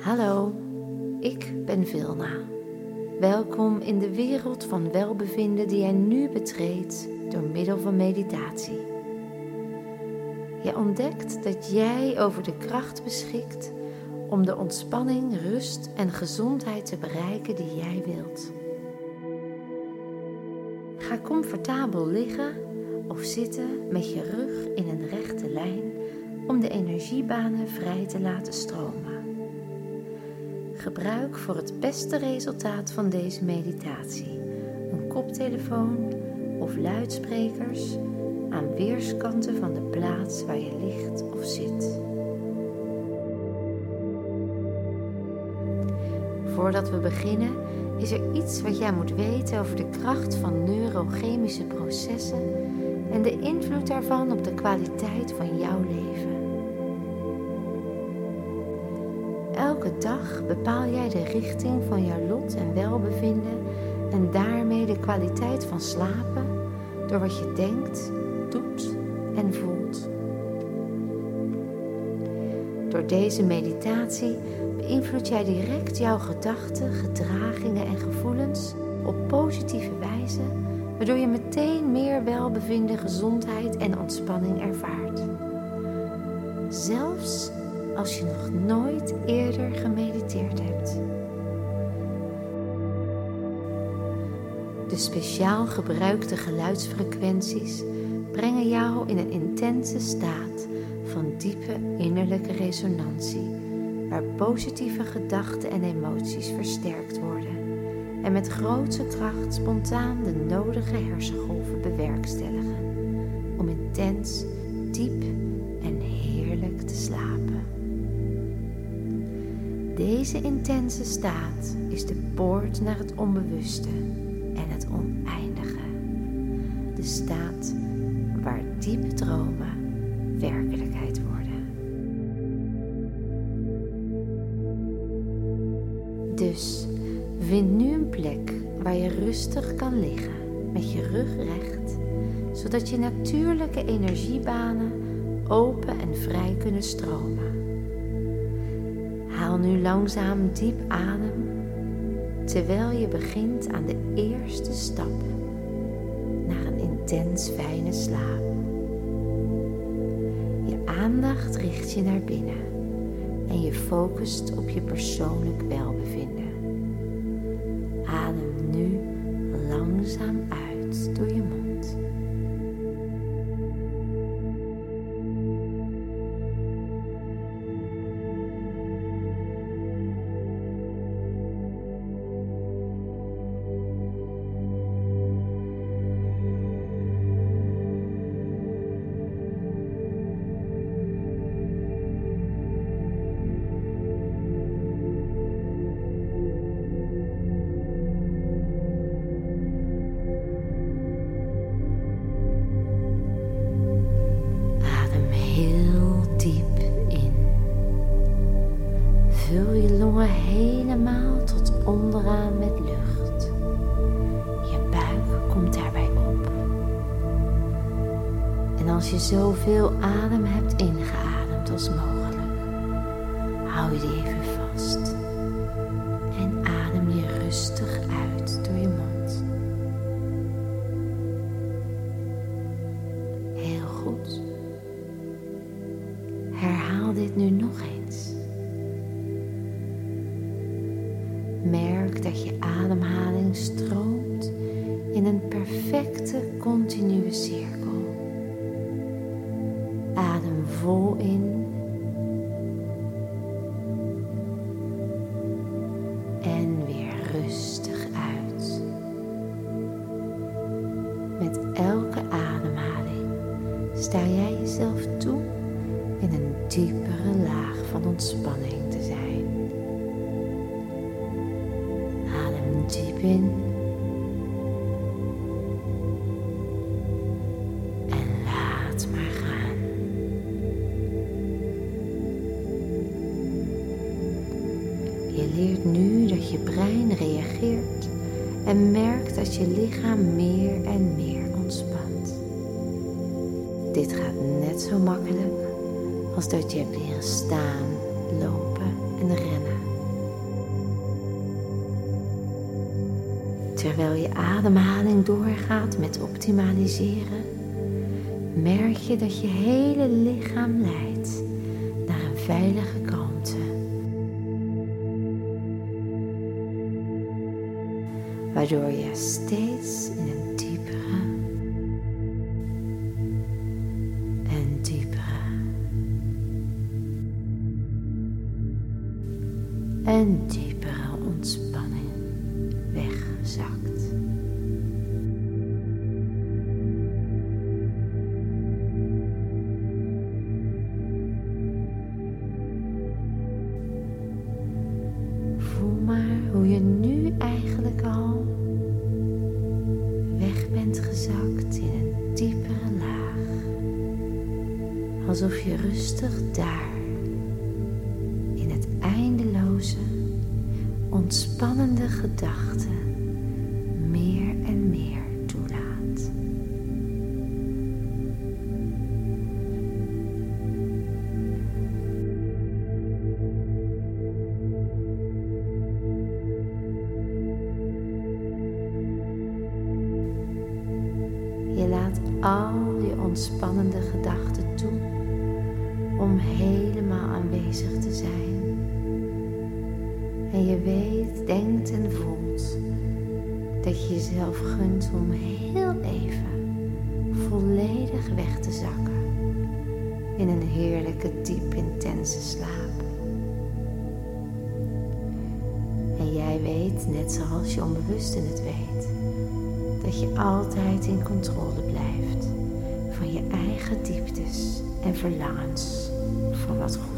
Hallo, ik ben Vilna. Welkom in de wereld van welbevinden die jij nu betreedt door middel van meditatie. Je ontdekt dat jij over de kracht beschikt om de ontspanning, rust en gezondheid te bereiken die jij wilt. Ga comfortabel liggen of zitten met je rug in een rechte lijn om de energiebanen vrij te laten stromen. Gebruik voor het beste resultaat van deze meditatie een koptelefoon of luidsprekers aan weerskanten van de plaats waar je ligt of zit. Voordat we beginnen is er iets wat jij moet weten over de kracht van neurochemische processen en de invloed daarvan op de kwaliteit van jouw leven. Dag bepaal jij de richting van jouw lot en welbevinden en daarmee de kwaliteit van slapen door wat je denkt, doet en voelt. Door deze meditatie beïnvloed jij direct jouw gedachten, gedragingen en gevoelens op positieve wijze, waardoor je meteen meer welbevinden, gezondheid en ontspanning ervaart. Zelfs als je nog nooit eerder gemediteerd hebt. De speciaal gebruikte geluidsfrequenties brengen jou in een intense staat van diepe innerlijke resonantie, waar positieve gedachten en emoties versterkt worden en met grote kracht spontaan de nodige hersengolven bewerkstelligen om intens, diep en heerlijk te slapen. Deze intense staat is de poort naar het onbewuste en het oneindige. De staat waar diepe dromen werkelijkheid worden. Dus vind nu een plek waar je rustig kan liggen met je rug recht, zodat je natuurlijke energiebanen open en vrij kunnen stromen. Nu langzaam diep adem terwijl je begint aan de eerste stap naar een intens fijne slaap. Je aandacht richt je naar binnen en je focust op je persoonlijk welbevinden. je lichaam meer en meer ontspant. Dit gaat net zo makkelijk als dat je hebt leren staan, lopen en rennen. Terwijl je ademhaling doorgaat met optimaliseren, merk je dat je hele lichaam leidt naar een veilig Waardoor je en verlangens voor wat goed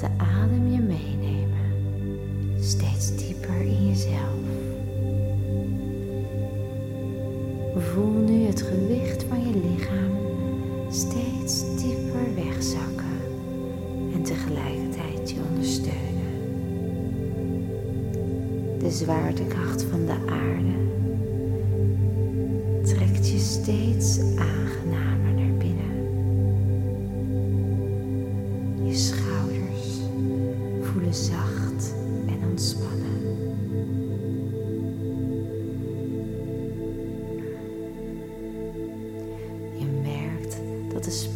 De adem je meenemen, steeds dieper in jezelf. Voel nu het gewicht van je lichaam steeds dieper wegzakken en tegelijkertijd je ondersteunen. De zwaartekracht van de aarde trekt je steeds aangenamer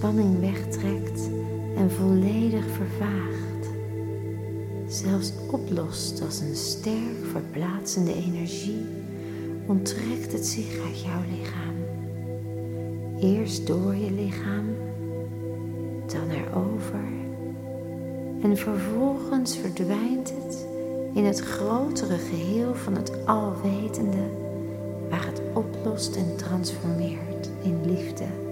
spanning wegtrekt en volledig vervaagt. Zelfs oplost als een sterk verplaatsende energie, onttrekt het zich uit jouw lichaam. Eerst door je lichaam, dan erover. En vervolgens verdwijnt het in het grotere geheel van het alwetende, waar het oplost en transformeert in liefde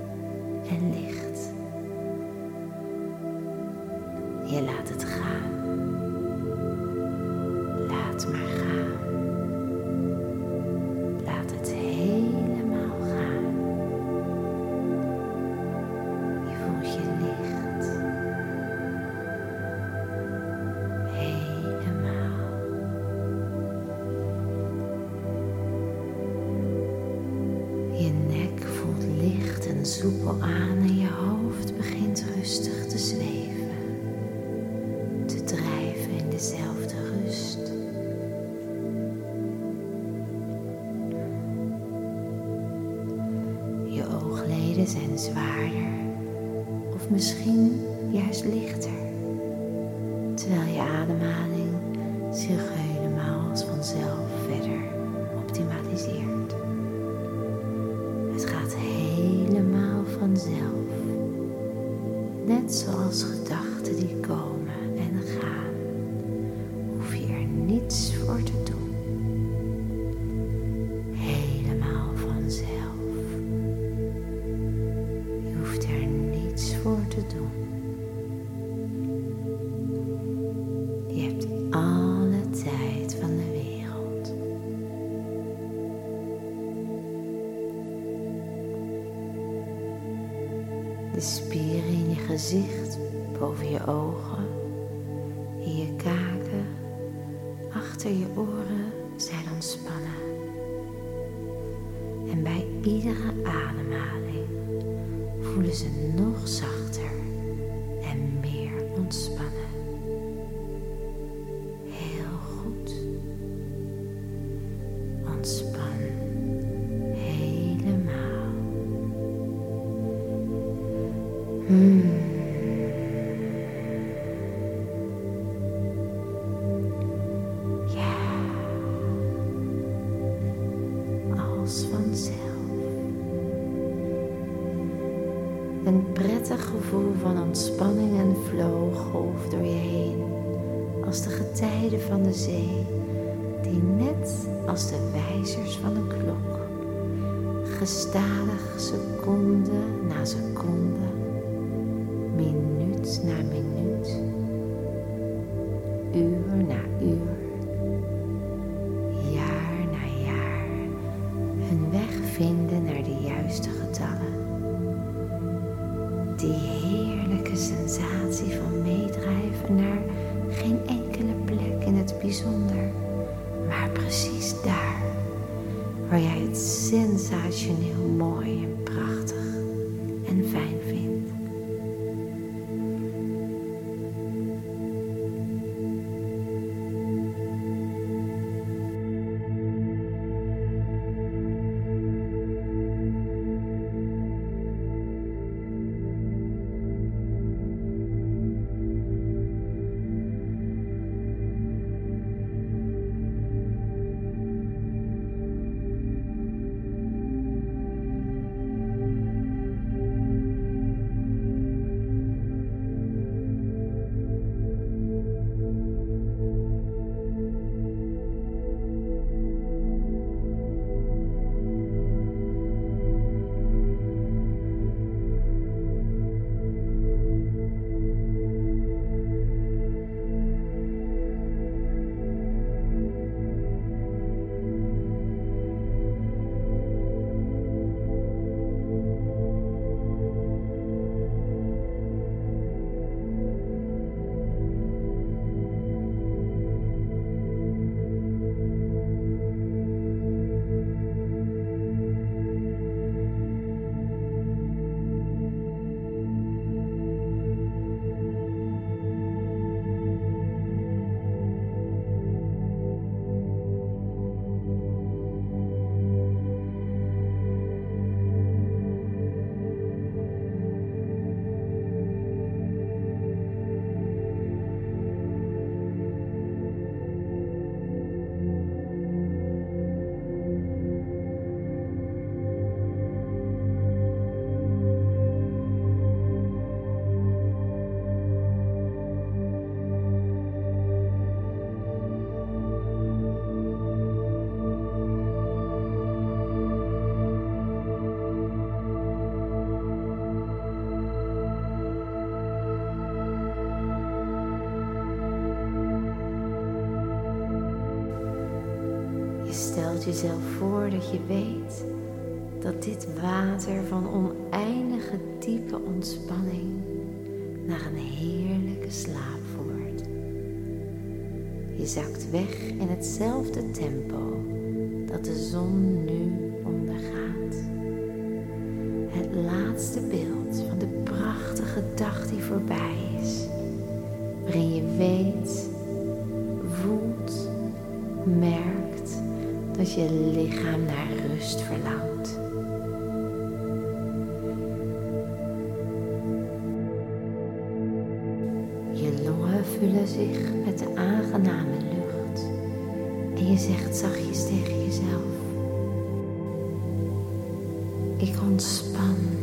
zijn zwaarder of misschien juist lichter, terwijl je ademhaling zich helemaal als vanzelf verder optimaliseert. Het gaat helemaal vanzelf, net zoals gedachten die komen gezicht, boven je ogen, in je kaken, achter je oren zijn ontspannen. En bij iedere ademhaling voelen ze nog zachter jezelf voor dat je weet dat dit water van oneindige diepe ontspanning naar een heerlijke slaap voert. Je zakt weg in hetzelfde tempo dat de zon nu ondergaat. Het laatste beeld van de prachtige dag die voorbij je lichaam naar rust verlangt. Je longen vullen zich met de aangename lucht en je zegt zachtjes tegen jezelf: Ik ontspan.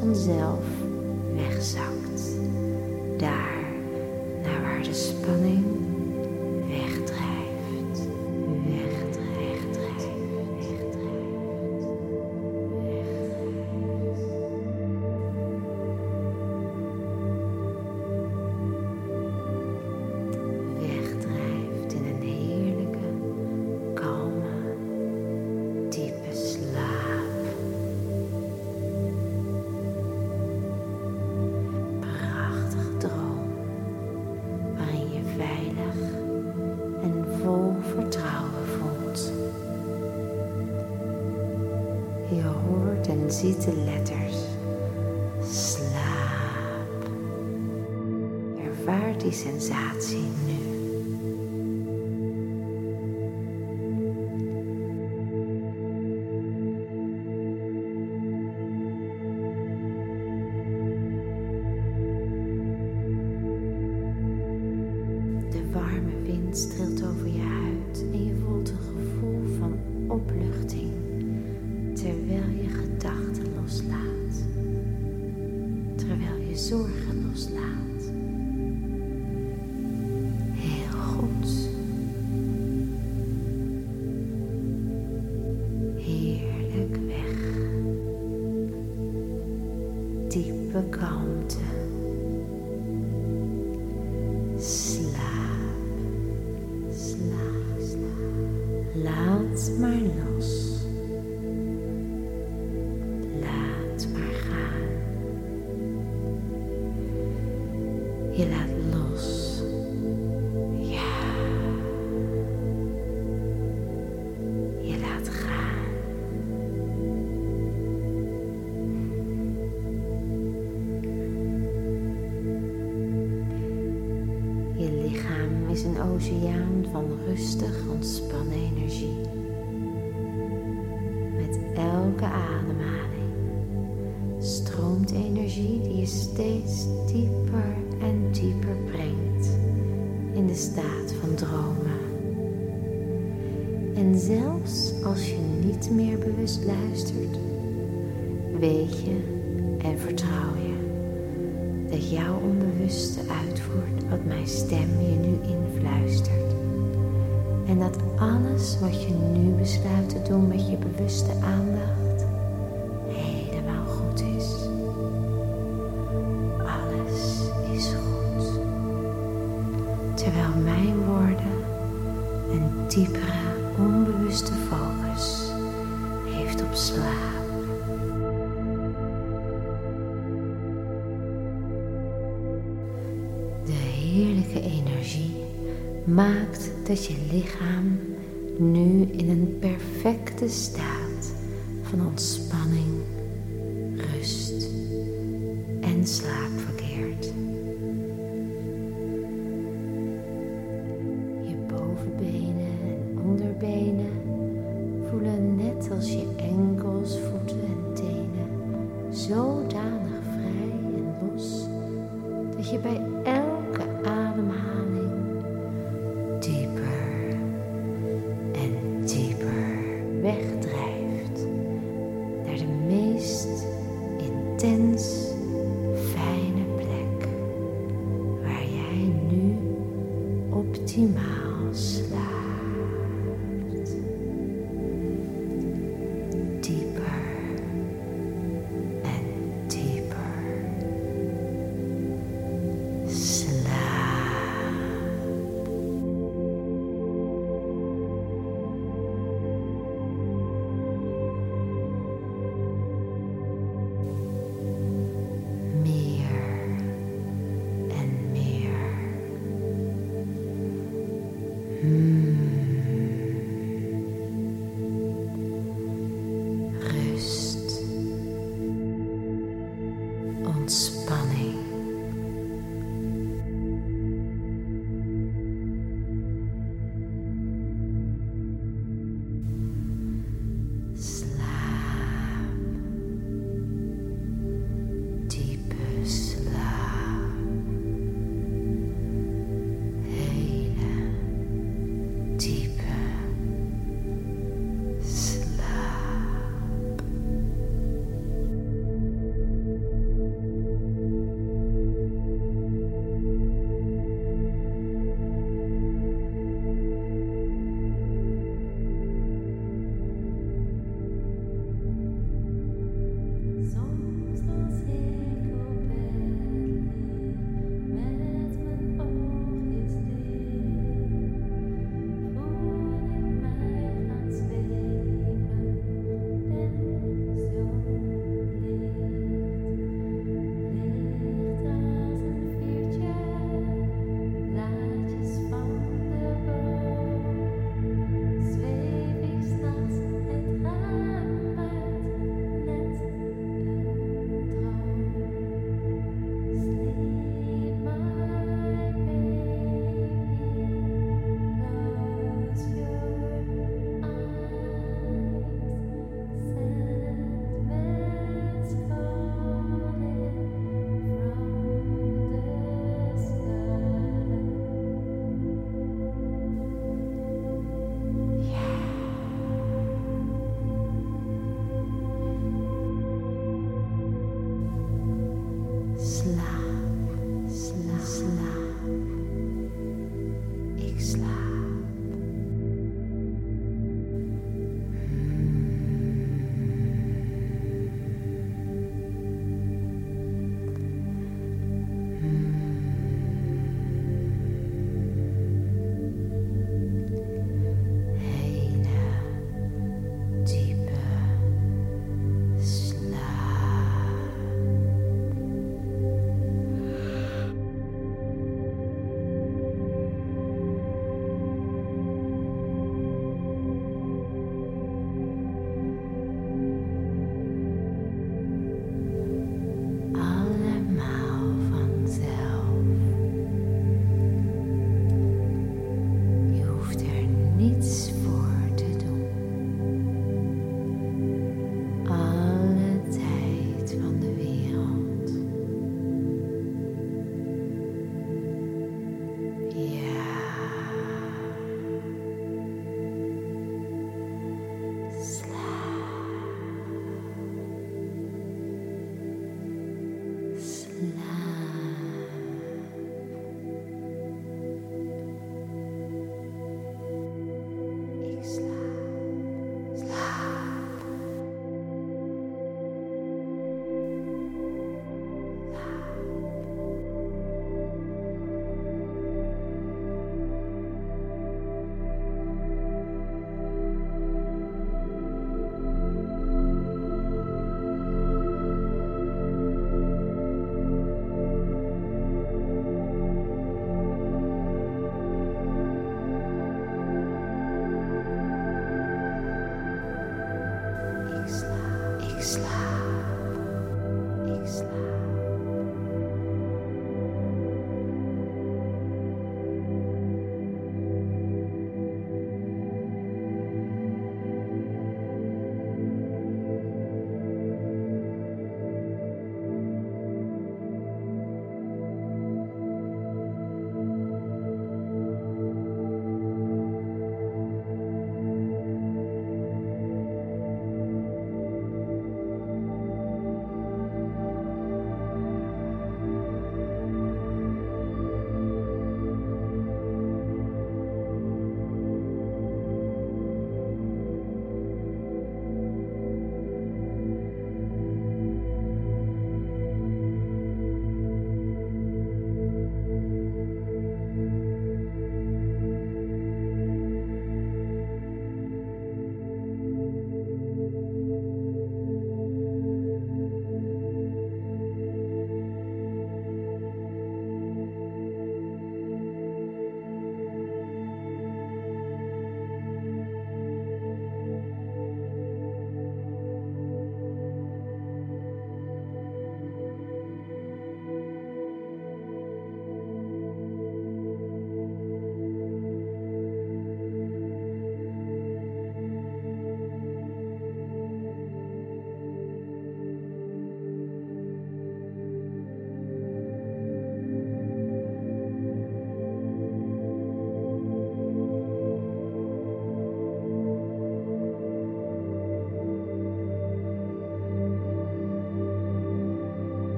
vanzelf wegzakt. ziet de letters. Slaap. Ervaar die sensatie nu. oceaan van rustig ontspanning. wat je nu besluit te doen met je bewuste aandacht helemaal goed is. Alles is goed. Terwijl mijn woorden een diepere, onbewuste focus heeft op slaap. De heerlijke energie maakt dat je lichaam nu in een perfecte staat van ontspanning. distance